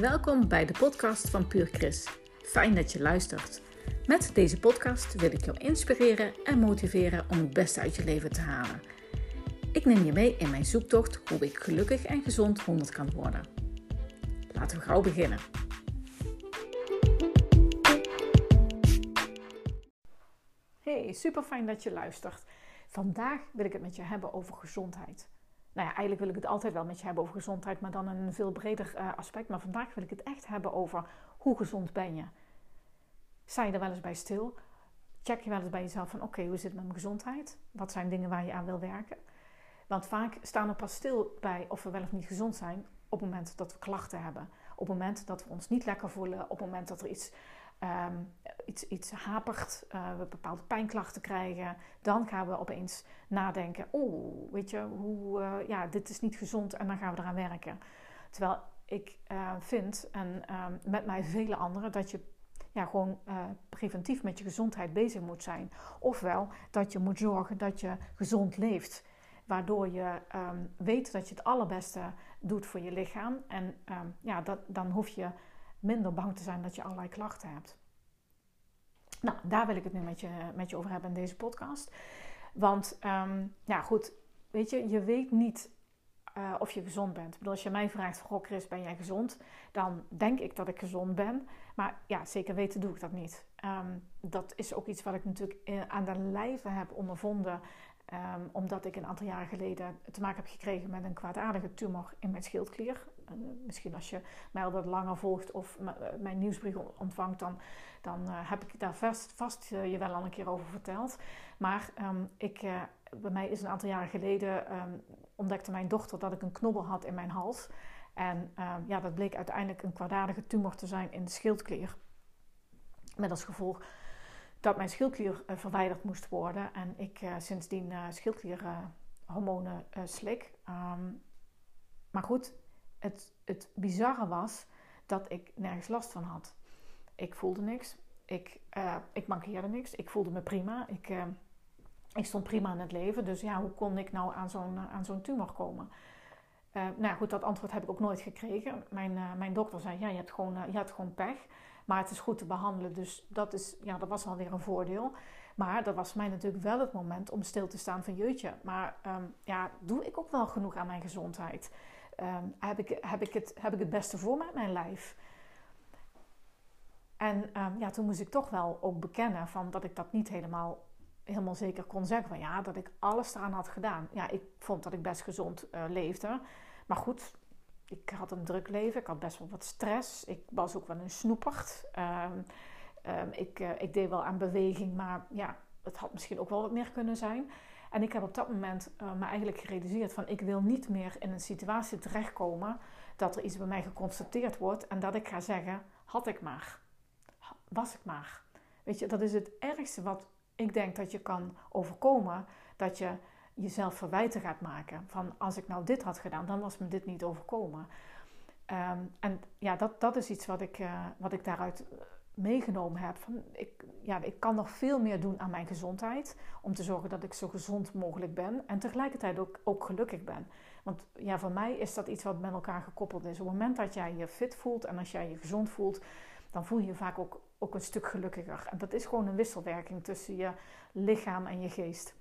Welkom bij de podcast van Puur Chris. Fijn dat je luistert. Met deze podcast wil ik jou inspireren en motiveren om het beste uit je leven te halen. Ik neem je mee in mijn zoektocht hoe ik gelukkig en gezond 100 kan worden. Laten we gauw beginnen. Hey, super fijn dat je luistert. Vandaag wil ik het met je hebben over gezondheid nou ja, eigenlijk wil ik het altijd wel met je hebben over gezondheid, maar dan een veel breder uh, aspect. Maar vandaag wil ik het echt hebben over hoe gezond ben je. Sta je er wel eens bij stil? Check je wel eens bij jezelf van oké, hoe zit het met mijn gezondheid? Wat zijn dingen waar je aan wil werken? Want vaak staan we pas stil bij of we wel of niet gezond zijn op het moment dat we klachten hebben. Op het moment dat we ons niet lekker voelen. Op het moment dat er iets um, iets, hapert, uh, we bepaalde pijnklachten krijgen, dan gaan we opeens nadenken: oeh, weet je, hoe, uh, ja, dit is niet gezond en dan gaan we eraan werken. Terwijl ik uh, vind, en um, met mij vele anderen, dat je ja, gewoon preventief met je gezondheid bezig moet zijn. Ofwel dat je moet zorgen dat je gezond leeft. Waardoor je um, weet dat je het allerbeste doet voor je lichaam. En ja, dat, dan hoef je minder bang te zijn dat je allerlei klachten hebt. Nou, daar wil ik het nu met je, met je over hebben in deze podcast. Want, um, ja goed, weet je, je weet niet uh, of je gezond bent. Ik bedoel, als je mij vraagt, goh Chris, ben jij gezond? Dan denk ik dat ik gezond ben. Maar ja, zeker weten doe ik dat niet. Um, dat is ook iets wat ik natuurlijk eh, aan de lijve heb ondervonden. Um, omdat ik een aantal jaren geleden te maken heb gekregen met een kwaadaardige tumor in mijn schildklier. Uh, misschien als je mij al wat langer volgt of mijn nieuwsbrief ontvangt, dan, dan uh, heb ik daar vast, vast je wel al een keer over verteld. Maar um, ik, bij mij is een aantal jaren geleden um, ontdekte mijn dochter dat ik een knobbel had in mijn hals. En ja, dat bleek uiteindelijk een kwaadaardige tumor te zijn in de schildklier. Met als gevolg dat mijn schildklier verwijderd moest worden. En ik sindsdien schildklierhormonen slik. Maar goed, het, het bizarre was dat ik nergens last van had. Ik voelde niks. Ik, ik mankeerde niks. Ik voelde me prima. Ik, ik stond prima in het leven. Dus ja, hoe kon ik nou aan zo'n aan zo'n tumor komen? nou goed, dat antwoord heb ik ook nooit gekregen. Mijn, mijn dokter zei, ja, je hebt gewoon, je hebt gewoon pech. Maar het is goed te behandelen. Dus dat, is, ja, dat was alweer een voordeel. Maar dat was mij natuurlijk wel het moment om stil te staan van jeutje. Maar um, ja, doe ik ook wel genoeg aan mijn gezondheid? Um, heb, ik, heb, ik het, heb ik het beste voor met mijn lijf? En um, ja, toen moest ik toch wel ook bekennen van dat ik dat niet helemaal, helemaal zeker kon zeggen. Van ja, dat ik alles eraan had gedaan. Ja, ik vond dat ik best gezond uh, leefde. Maar goed, ik had een druk leven. Ik had best wel wat stress. Ik was ook wel een snoepert. Um, ik, uh, ik, deed wel aan beweging, maar ja, het had misschien ook wel wat meer kunnen zijn. En ik heb op dat moment uh, me eigenlijk gerealiseerd van ik wil niet meer in een situatie terechtkomen dat er iets bij mij geconstateerd wordt en dat ik ga zeggen, had ik maar. Was ik maar. Weet je, dat is het ergste wat ik denk dat je kan overkomen. Dat je jezelf verwijten gaat maken. Van als ik nou dit had gedaan, dan was me dit niet overkomen. Um, en ja, dat, dat is iets wat ik, uh, wat ik daaruit meegenomen heb. Van ik, ja, ik kan nog veel meer doen aan mijn gezondheid. Om te zorgen dat ik zo gezond mogelijk ben. En tegelijkertijd ook, ook gelukkig ben. Want ja, voor mij is dat iets wat met elkaar gekoppeld is. Op het moment dat jij je fit voelt en als jij je gezond voelt, dan voel je je vaak ook, ook een stuk gelukkiger. En dat is gewoon een wisselwerking tussen je lichaam en je geest.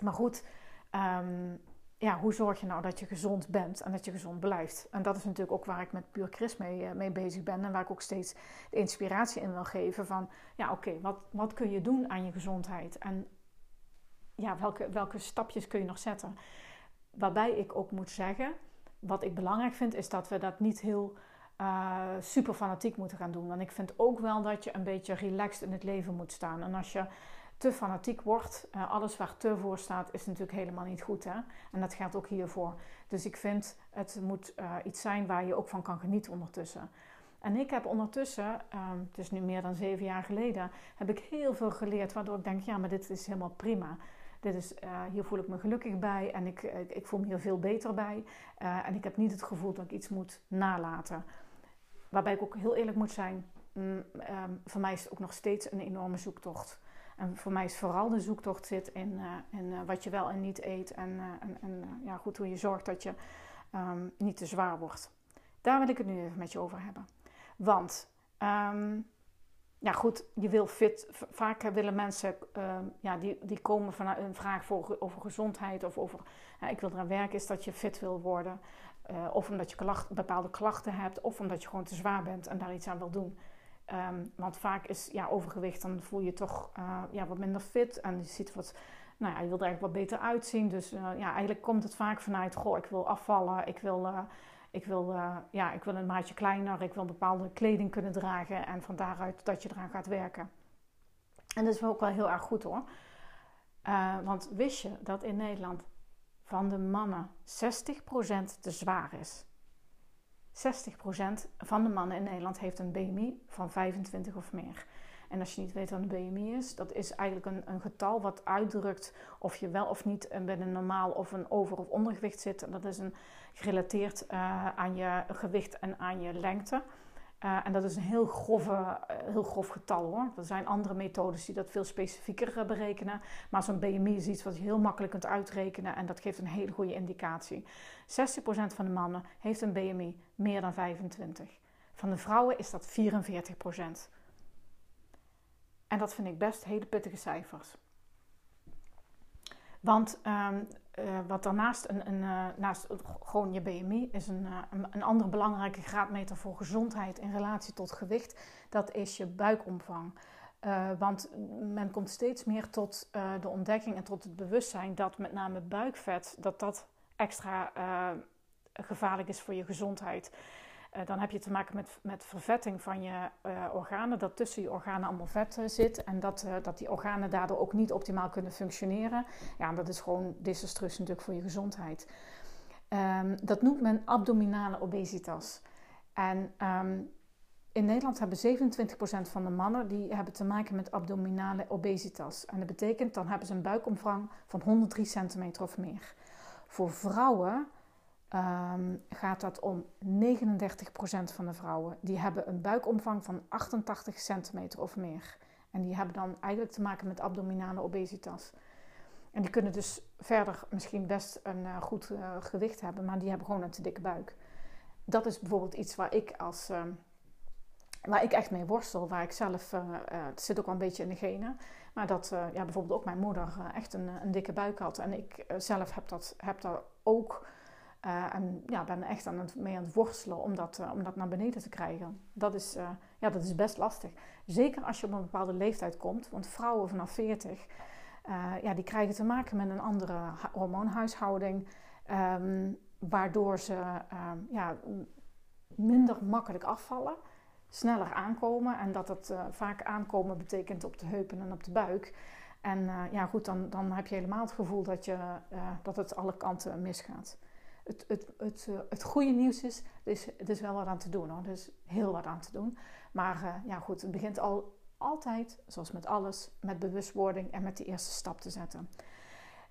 Maar goed, um, ja, hoe zorg je nou dat je gezond bent en dat je gezond blijft? En dat is natuurlijk ook waar ik met Puur Chris mee, eh, mee bezig ben. En waar ik ook steeds de inspiratie in wil geven van... Ja, oké, wat, wat kun je doen aan je gezondheid? En ja, welke, welke stapjes kun je nog zetten? Waarbij ik ook moet zeggen... Wat ik belangrijk vind, is dat we dat niet heel... Uh, super fanatiek moeten gaan doen. Want ik vind ook wel dat je een beetje relaxed in het leven moet staan. En als je te fanatiek wordt, uh, alles waar te voor staat, is natuurlijk helemaal niet goed. Hè? En dat geldt ook hiervoor. Dus ik vind het moet uh, iets zijn waar je ook van kan genieten ondertussen. En ik heb ondertussen, um, het is nu meer dan zeven jaar geleden, heb ik heel veel geleerd waardoor ik denk, ja, maar dit is helemaal prima. Dit is, uh, hier voel ik me gelukkig bij en ik, ik voel me hier veel beter bij. en ik heb niet het gevoel dat ik iets moet nalaten. Waarbij ik ook heel eerlijk moet zijn, mm, um, voor mij is het ook nog steeds een enorme zoektocht. En voor mij is vooral de zoektocht zit in, in uh, wat je wel en niet eet. En, en ja, goed, hoe je zorgt dat je um, niet te zwaar wordt. Daar wil ik het nu even met je over hebben. Want, ehm, ja goed, je wil fit. Vaak willen mensen, ehm, ja, die, die komen vanuit een vraag over gezondheid of over, ik wil eraan werken, is dat je fit wil worden. Of omdat je klacht, bepaalde klachten hebt, of omdat je gewoon te zwaar bent en daar iets aan wil doen. Um, want vaak is ja, overgewicht, dan voel je toch uh, ja, wat minder fit en je ziet wat, nou ja, je wilt er eigenlijk wat beter uitzien. Dus uh, ja, eigenlijk komt het vaak vanuit, goh, ik wil afvallen, ik wil, uh, ik wil, ja, ik wil een maatje kleiner, ik wil bepaalde kleding kunnen dragen en van daaruit dat je eraan gaat werken. En dat is ook wel heel erg goed hoor. want wist je dat in Nederland van de mannen 60% te zwaar is? 60% van de mannen in Nederland heeft een BMI van 25 of meer. En als je niet weet wat een BMI is, dat is eigenlijk een, een getal wat uitdrukt of je wel of niet bij een normaal of een over- of ondergewicht zit. Dat is een, gerelateerd uh, aan je gewicht en aan je lengte. Uh, en dat is een heel, grove, uh, heel grof getal hoor. Er zijn andere methodes die dat veel specifieker berekenen. Maar zo'n BMI is iets wat je heel makkelijk kunt uitrekenen en dat geeft een hele goede indicatie. 60% van de mannen heeft een BMI meer dan 25. Van de vrouwen is dat 44%. En dat vind ik best hele pittige cijfers. Want um, uh, wat daarnaast, een, een, uh, naast gewoon je BMI, is een, uh, een, andere belangrijke graadmeter voor gezondheid in relatie tot gewicht. Dat is je buikomvang. want men komt steeds meer tot de ontdekking en tot het bewustzijn dat met name buikvet, dat dat extra gevaarlijk is voor je gezondheid. Uh, dan heb je te maken met, met vervetting van je uh, organen, dat tussen je organen allemaal vet uh, zit en dat, dat die organen daardoor ook niet optimaal kunnen functioneren. Ja, dat is gewoon desastreus natuurlijk voor je gezondheid. Um, dat noemt men abdominale obesitas. En um, in Nederland hebben 27% van de mannen die hebben te maken met abdominale obesitas. En dat betekent dan hebben ze een buikomvang van 103 centimeter of meer. Voor vrouwen um, gaat dat om 39% van de vrouwen. Die hebben een buikomvang van 88 centimeter of meer. En die hebben dan eigenlijk te maken met abdominale obesitas. En die kunnen dus verder misschien best een uh, goed uh, gewicht hebben, maar die hebben gewoon een te dikke buik. Dat is bijvoorbeeld iets waar ik als. Uh, waar ik echt mee worstel, waar ik zelf, uh, het zit ook wel een beetje in de genen, maar dat ja, bijvoorbeeld ook mijn moeder echt een, een dikke buik had. En ik zelf heb dat, heb dat ook uh, en ja, ben echt aan het, mee aan het worstelen om dat, dat naar beneden te krijgen. Dat is, uh, ja, dat is best lastig. Zeker als je op een bepaalde leeftijd komt. Want vrouwen vanaf 40, ja, die krijgen te maken met een andere hormoonhuishouding. Um, waardoor ze um, ja, minder makkelijk afvallen. Sneller aankomen. En dat het vaak aankomen betekent op de heupen en op de buik. En ja, goed, dan, dan heb je helemaal het gevoel dat, je, dat het alle kanten misgaat het, het, uh, het goede nieuws is, er is, er wel wat aan te doen hoor. Er is heel wat aan te doen. Maar uh, ja goed, het begint al altijd, zoals met alles, met bewustwording en met die eerste stap te zetten.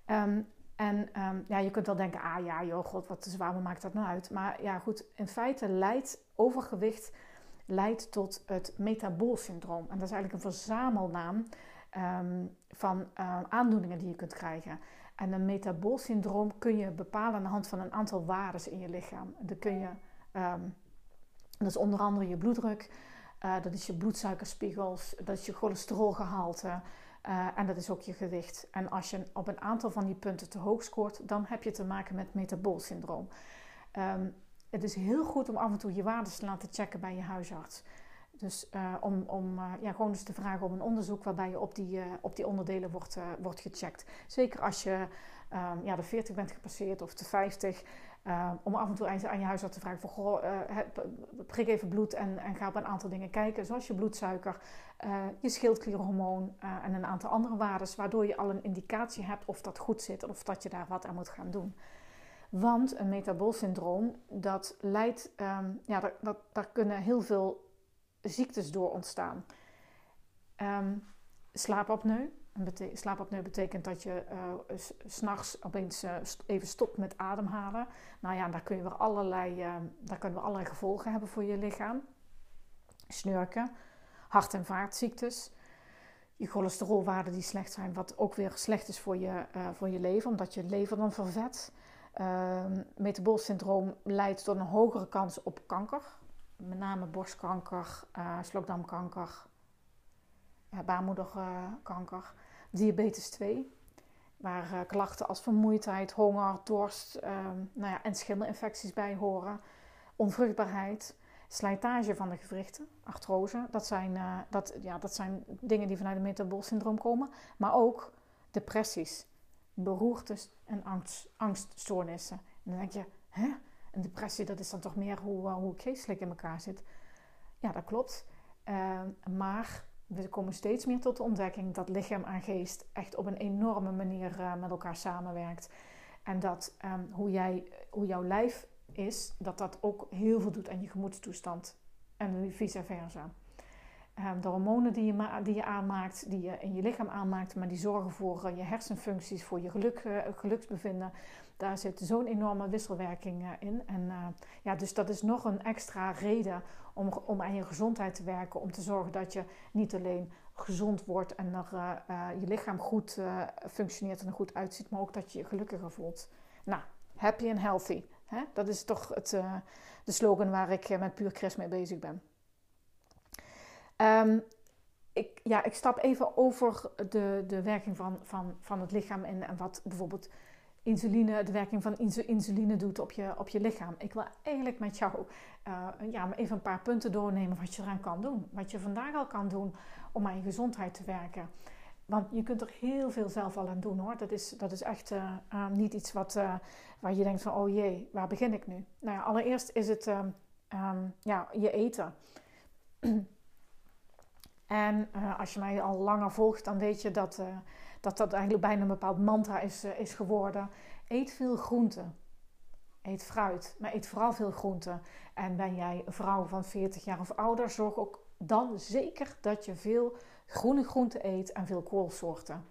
Um, en um, ja, je kunt wel denken, ah ja joh, god, wat zwaar, wat maakt dat nou uit? Maar ja goed, in feite leidt overgewicht leidt tot het metaboolsyndroom. En dat is eigenlijk een verzamelnaam um, van uh, aandoeningen die je kunt krijgen. En een metaboolsyndroom kun je bepalen aan de hand van een aantal waarden in je lichaam. Dan kun je, um, dat is onder andere je bloeddruk, uh, dat is je bloedsuikerspiegels, dat is je cholesterolgehalte uh, en dat is ook je gewicht. En als je op een aantal van die punten te hoog scoort, dan heb je te maken met metaboolsyndroom. Um, het is heel goed om af en toe je waarden te laten checken bij je huisarts. Dus uh, om, om uh, ja, gewoon eens te vragen om een onderzoek waarbij je op die, uh, op die onderdelen wordt, wordt gecheckt. Zeker als je um, ja, de 40 bent gepasseerd of de 50. om af en toe aan je huisarts te vragen van goh, prik even bloed en, en ga op een aantal dingen kijken. Zoals je bloedsuiker, je schildklierhormoon en een aantal andere waarden. Waardoor je al een indicatie hebt of dat goed zit of dat je daar wat aan moet gaan doen. Want een metaboolsyndroom, dat leidt, um, ja, dat, daar kunnen heel veel ziektes door ontstaan. Um, slaapapneu. Bete slaapapneu betekent dat je uh, s'nachts opeens uh, even stopt met ademhalen. Nou ja, daar, kun je allerlei, uh, daar kunnen we allerlei gevolgen hebben voor je lichaam. Snurken, hart- en vaatziektes. Je cholesterolwaarden die slecht zijn, wat ook weer slecht is voor je, voor je lever, omdat je lever dan vervet. Uh, metabool syndroom leidt tot een hogere kans op kanker. Met name borstkanker, uh, slokdarmkanker, baarmoederkanker. Diabetes 2, waar uh, klachten als vermoeidheid, honger, dorst ehm, nou ja, en schimmelinfecties bij horen. Onvruchtbaarheid, slijtage van de gewrichten, artrose. Dat zijn, dat, ja, dat zijn dingen die vanuit het metaboolsyndroom komen. Maar ook depressies, beroertes en angst, angststoornissen. En dan denk je, hè? Depressie, dat is dan toch meer hoe, uh, hoe geestelijk in elkaar zit. Ja, dat klopt. Uh, maar we komen steeds meer tot de ontdekking dat lichaam en geest echt op een enorme manier uh, met elkaar samenwerkt. En dat um, hoe, jij, hoe jouw lijf is, dat dat ook heel veel doet aan je gemoedstoestand. En vice versa. Um, de hormonen die je, die je aanmaakt, die je in je lichaam aanmaakt, maar die zorgen voor uh, je hersenfuncties, voor je geluk, uh, geluksbevinden. Daar zit zo'n enorme wisselwerking uh, in. En ja, dus dat is nog een extra reden om, om aan je gezondheid te werken. Om te zorgen dat je niet alleen gezond wordt en er, je lichaam goed functioneert en er goed uitziet, maar ook dat je je gelukkiger voelt. Nou, happy and healthy. Hè? Dat is toch het, de slogan waar ik met Puur Chris mee bezig ben. Um, ik, ja, ik stap even over de, de werking van, van, van het lichaam en, en wat bijvoorbeeld insuline, de werking van insuline doet op je, op je lichaam. Ik wil eigenlijk met jou uh, ja, even een paar punten doornemen wat je eraan kan doen. Wat je vandaag al kan doen om aan je gezondheid te werken. Want je kunt er heel veel zelf al aan doen hoor. Dat is, dat is echt uh, uh, niet iets wat, waar je denkt van oh jee, waar begin ik nu? Nou ja, allereerst is het um, ja, je eten. En uh, als je mij al langer volgt, dan weet je dat uh, dat, dat eigenlijk bijna een bepaald mantra is, uh, is geworden. Eet veel groenten. Eet fruit, maar eet vooral veel groenten. En ben jij een vrouw van 40 jaar of ouder, zorg ook dan zeker dat je veel groene groenten eet en veel koolsoorten.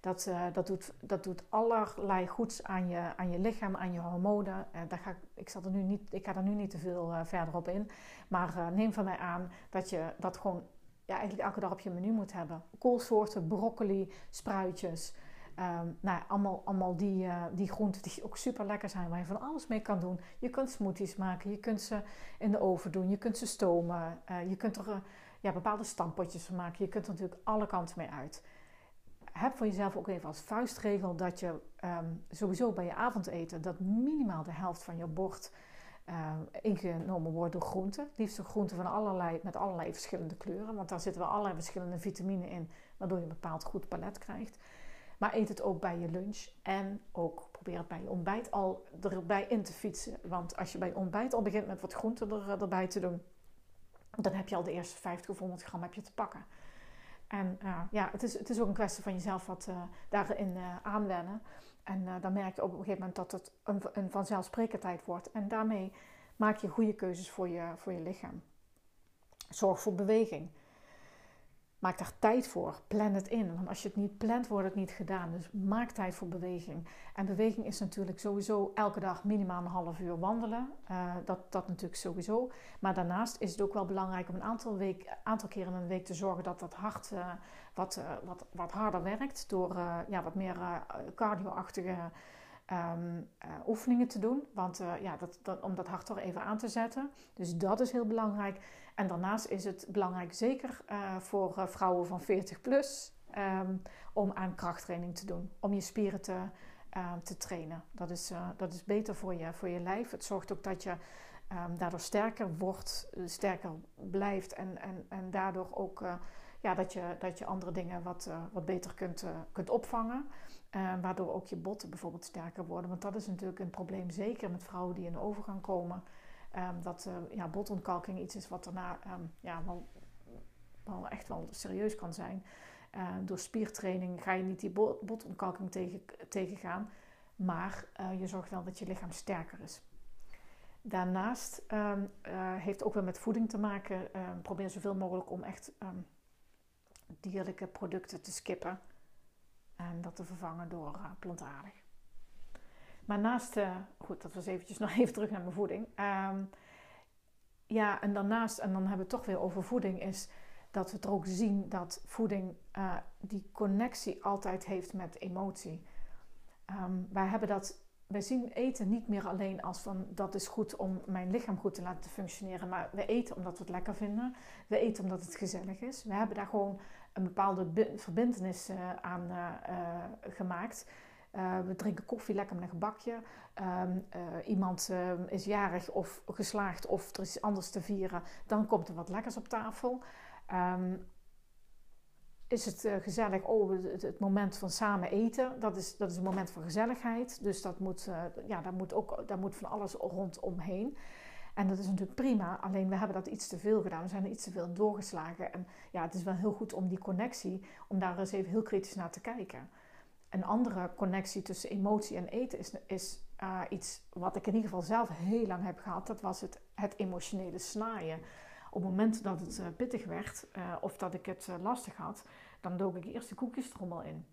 Dat, dat, doet, dat doet allerlei goeds aan je, aan je lichaam, aan je hormonen. daar ga ik, ik, er nu niet, ik ga er nu niet te veel verder op in. Maar neem van mij aan dat je dat gewoon ja, eigenlijk elke dag op je menu moet hebben. Koolsoorten, broccoli, spruitjes. Um, nou, allemaal, allemaal die, uh, die groenten die ook super lekker zijn, waar je van alles mee kan doen. Je kunt smoothies maken, je kunt ze in de oven doen, je kunt ze stomen, uh, je kunt er uh, ja, bepaalde stampotjes van maken. Je kunt er natuurlijk alle kanten mee uit. Heb voor jezelf ook even als vuistregel dat je um, sowieso bij je avondeten dat minimaal de helft van je bord uh, ingenomen wordt door groenten. Liefst groenten van allerlei, met allerlei verschillende kleuren. Want daar zitten wel allerlei verschillende vitamine in. Waardoor je een bepaald goed palet krijgt. Maar eet het ook bij je lunch. En ook probeer het bij je ontbijt al erbij in te fietsen. Want als je bij je ontbijt al begint met wat groenten er, eh, erbij te doen. Dan heb je al de eerste 50 of 100 gram heb je te pakken. En uh, ja, het is, het is ook een kwestie van jezelf wat daarin aanwennen. En uh, dan merk je op een gegeven moment dat het een, een vanzelfsprekendheid wordt. En daarmee maak je goede keuzes voor je, voor je lichaam. Zorg voor beweging. Maak daar tijd voor. Plan het in. Want als je het niet plant, wordt het niet gedaan. Dus maak tijd voor beweging. En beweging is natuurlijk sowieso elke dag minimaal een half uur wandelen. Uh, dat, dat natuurlijk sowieso. Maar daarnaast is het ook wel belangrijk om een aantal, week, aantal keren in een week te zorgen dat dat hart uh, wat, uh, wat, wat harder werkt. Door ja, wat meer cardio-achtige um, oefeningen te doen. Want ja, dat, dat, om dat hart er even aan te zetten. Dus dat is heel belangrijk. En daarnaast is het belangrijk, zeker uh, voor vrouwen van 40 plus, um, om aan krachttraining te doen. Om je spieren te, te trainen. Dat is, dat is beter voor je, voor je lijf. Het zorgt ook dat je um, daardoor sterker wordt, sterker blijft. En, en, en daardoor ook ja, dat, je, dat je andere dingen wat, wat beter kunt, kunt opvangen. Waardoor ook je botten bijvoorbeeld sterker worden. Want dat is natuurlijk een probleem, zeker met vrouwen die in de overgang komen. Um, dat uh, ja, botontkalking iets is wat daarna um, ja, wel, wel echt wel serieus kan zijn. Uh, door spiertraining ga je niet die botontkalking tegen, tegengaan, maar uh, je zorgt wel dat je lichaam sterker is. Daarnaast um, heeft ook weer met voeding te maken. probeer zoveel mogelijk om echt dierlijke producten te skippen en dat te vervangen door plantaardig. Maar naast, uh, goed, dat was eventjes nog even terug naar mijn voeding. Um, ja, en daarnaast, en dan hebben we het toch weer over voeding, is dat we er ook zien dat voeding uh, die connectie altijd heeft met emotie. Um, wij hebben dat wij zien eten niet meer alleen als van dat is goed om mijn lichaam goed te laten functioneren. Maar we eten omdat we het lekker vinden. We eten omdat het gezellig is. We hebben daar gewoon een bepaalde verbindenis uh, aan uh, gemaakt. we drinken koffie lekker met een gebakje. Ehm, iemand ehm, is jarig of geslaagd of er is iets anders te vieren. Dan komt er wat lekkers op tafel. Um, is het uh, gezellig, oh, het, moment van samen eten, dat is, dat is een moment van gezelligheid. Dus dat moet, uh, ja, daar, moet ook, daar moet van alles rondomheen. En dat is natuurlijk prima, alleen we hebben dat iets te veel gedaan. We zijn er iets te veel doorgeslagen. En ja, het is wel heel goed om die connectie, om daar eens even heel kritisch naar te kijken. Een andere connectie tussen emotie en eten is, is uh, iets wat ik in ieder geval zelf heel lang heb gehad. Dat was het, het emotionele snaaien op het moment dat het uh, pittig werd uh, of dat ik het uh, lastig had, dan dook ik eerst de koekjestrommel in.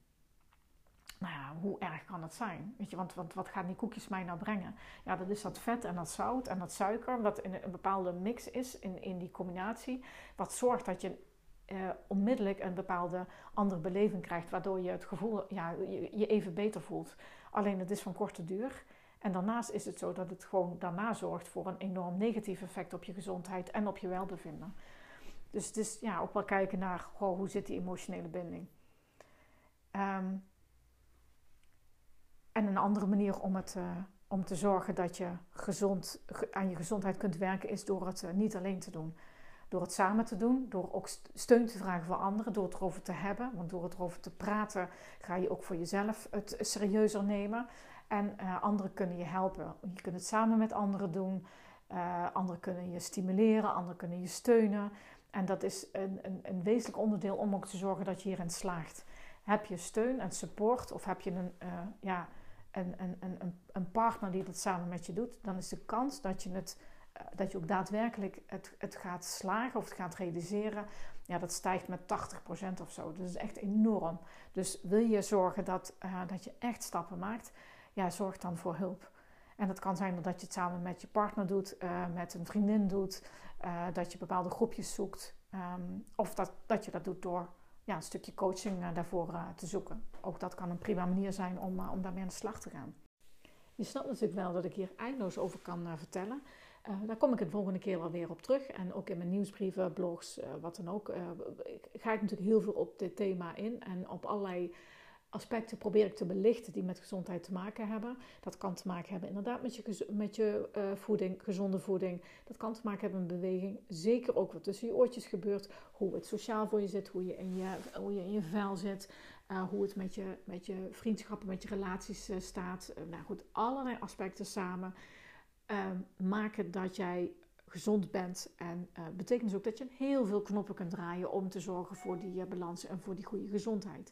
Nou ja, hoe erg kan het zijn? Weet je, want, want wat gaan die koekjes mij nou brengen? Ja, dat is dat vet en dat zout en dat suiker, wat in een bepaalde mix is in, in die combinatie. Wat zorgt dat je onmiddellijk een bepaalde andere beleving krijgt, waardoor je het gevoel ja, je, je even beter voelt. Alleen het is van korte duur. En daarnaast is het zo dat het gewoon daarna zorgt voor een enorm negatief effect op je gezondheid en op je welbevinden. Dus het is ja, ook wel kijken naar hoe zit die emotionele binding. Um, en een andere manier om, het, uh, om te zorgen dat je gezond, aan je gezondheid kunt werken is door het uh, niet alleen te doen. Door het samen te doen, door ook steun te vragen voor anderen, door het erover te hebben. Want door het erover te praten ga je ook voor jezelf het serieuzer nemen. En uh, anderen kunnen je helpen. Je kunt het samen met anderen doen. Uh, anderen kunnen je stimuleren, anderen kunnen je steunen. En dat is een, een, een, wezenlijk onderdeel om ook te zorgen dat je hierin slaagt. Heb je steun en support of heb je een, uh, ja, een, een, een, partner die dat samen met je doet, dan is de kans dat je, het, dat je ook daadwerkelijk het, het gaat slagen of het gaat realiseren, ja, dat stijgt met 80% of zo. Dat is echt enorm. Dus wil je zorgen dat, dat je echt stappen maakt, ja, zorg dan voor hulp. En dat kan zijn dat je het samen met je partner doet, uh, met een vriendin doet, uh, dat je bepaalde groepjes zoekt. Um, of dat, dat je dat doet door ja, een stukje coaching uh, daarvoor te zoeken. Ook dat kan een prima manier zijn om, om daarmee aan de slag te gaan. Je snapt natuurlijk wel dat ik hier eindeloos over kan vertellen. daar kom ik de volgende keer wel weer op terug. En ook in mijn nieuwsbrieven, blogs, wat dan ook, ga ik natuurlijk heel veel op dit thema in. En op allerlei aspecten probeer ik te belichten die met gezondheid te maken hebben. Dat kan te maken hebben inderdaad met je, met je uh, voeding, gezonde voeding. Dat kan te maken hebben met beweging. Zeker ook wat tussen je oortjes gebeurt. Hoe het sociaal voor je zit, hoe je in je, hoe je, in je vel zit. Uh, hoe het met je, met je vriendschappen, met je relaties uh, staat. nou goed, allerlei aspecten samen ehm, maken dat jij gezond bent. En betekent dus ook dat je heel veel knoppen kunt draaien om te zorgen voor die balans en voor die goede gezondheid.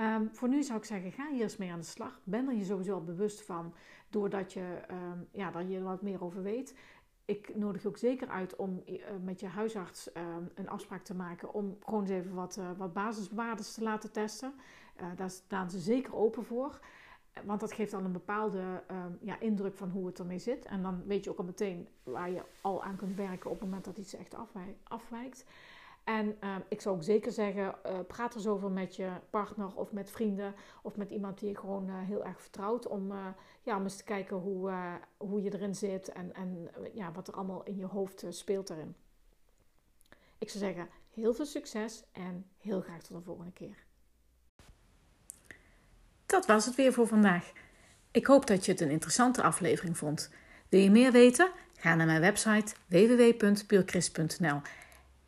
Um, voor nu zou ik zeggen, ga hier eens mee aan de slag. Ben er je sowieso al bewust van, doordat je, um, ja, dat je er wat meer over weet. Ik nodig je ook zeker uit om uh, met je huisarts um, een afspraak te maken om gewoon eens even wat, uh, wat basiswaardes te laten testen. Uh, daar staan ze zeker open voor. Want dat geeft dan een bepaalde ja, indruk van hoe het ermee zit. En dan weet je ook al meteen waar je al aan kunt werken op het moment dat iets echt afwijkt. En uh, ik zou ook zeker zeggen, uh, praat er eens over met je partner of met vrienden of met iemand die je gewoon uh, heel erg vertrouwt. Om, ja, om eens te kijken hoe, hoe je erin zit en, en ja, wat er allemaal in je hoofd speelt erin. Ik zou zeggen, heel veel succes en heel graag tot de volgende keer. Dat was het weer voor vandaag. Ik hoop dat je het een interessante aflevering vond. Wil je meer weten? Ga naar mijn website www.puurchrist.nl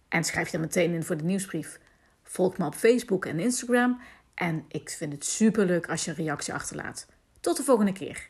en schrijf je meteen in voor de nieuwsbrief. Volg me op Facebook en Instagram. En ik vind het super leuk als je een reactie achterlaat. Tot de volgende keer.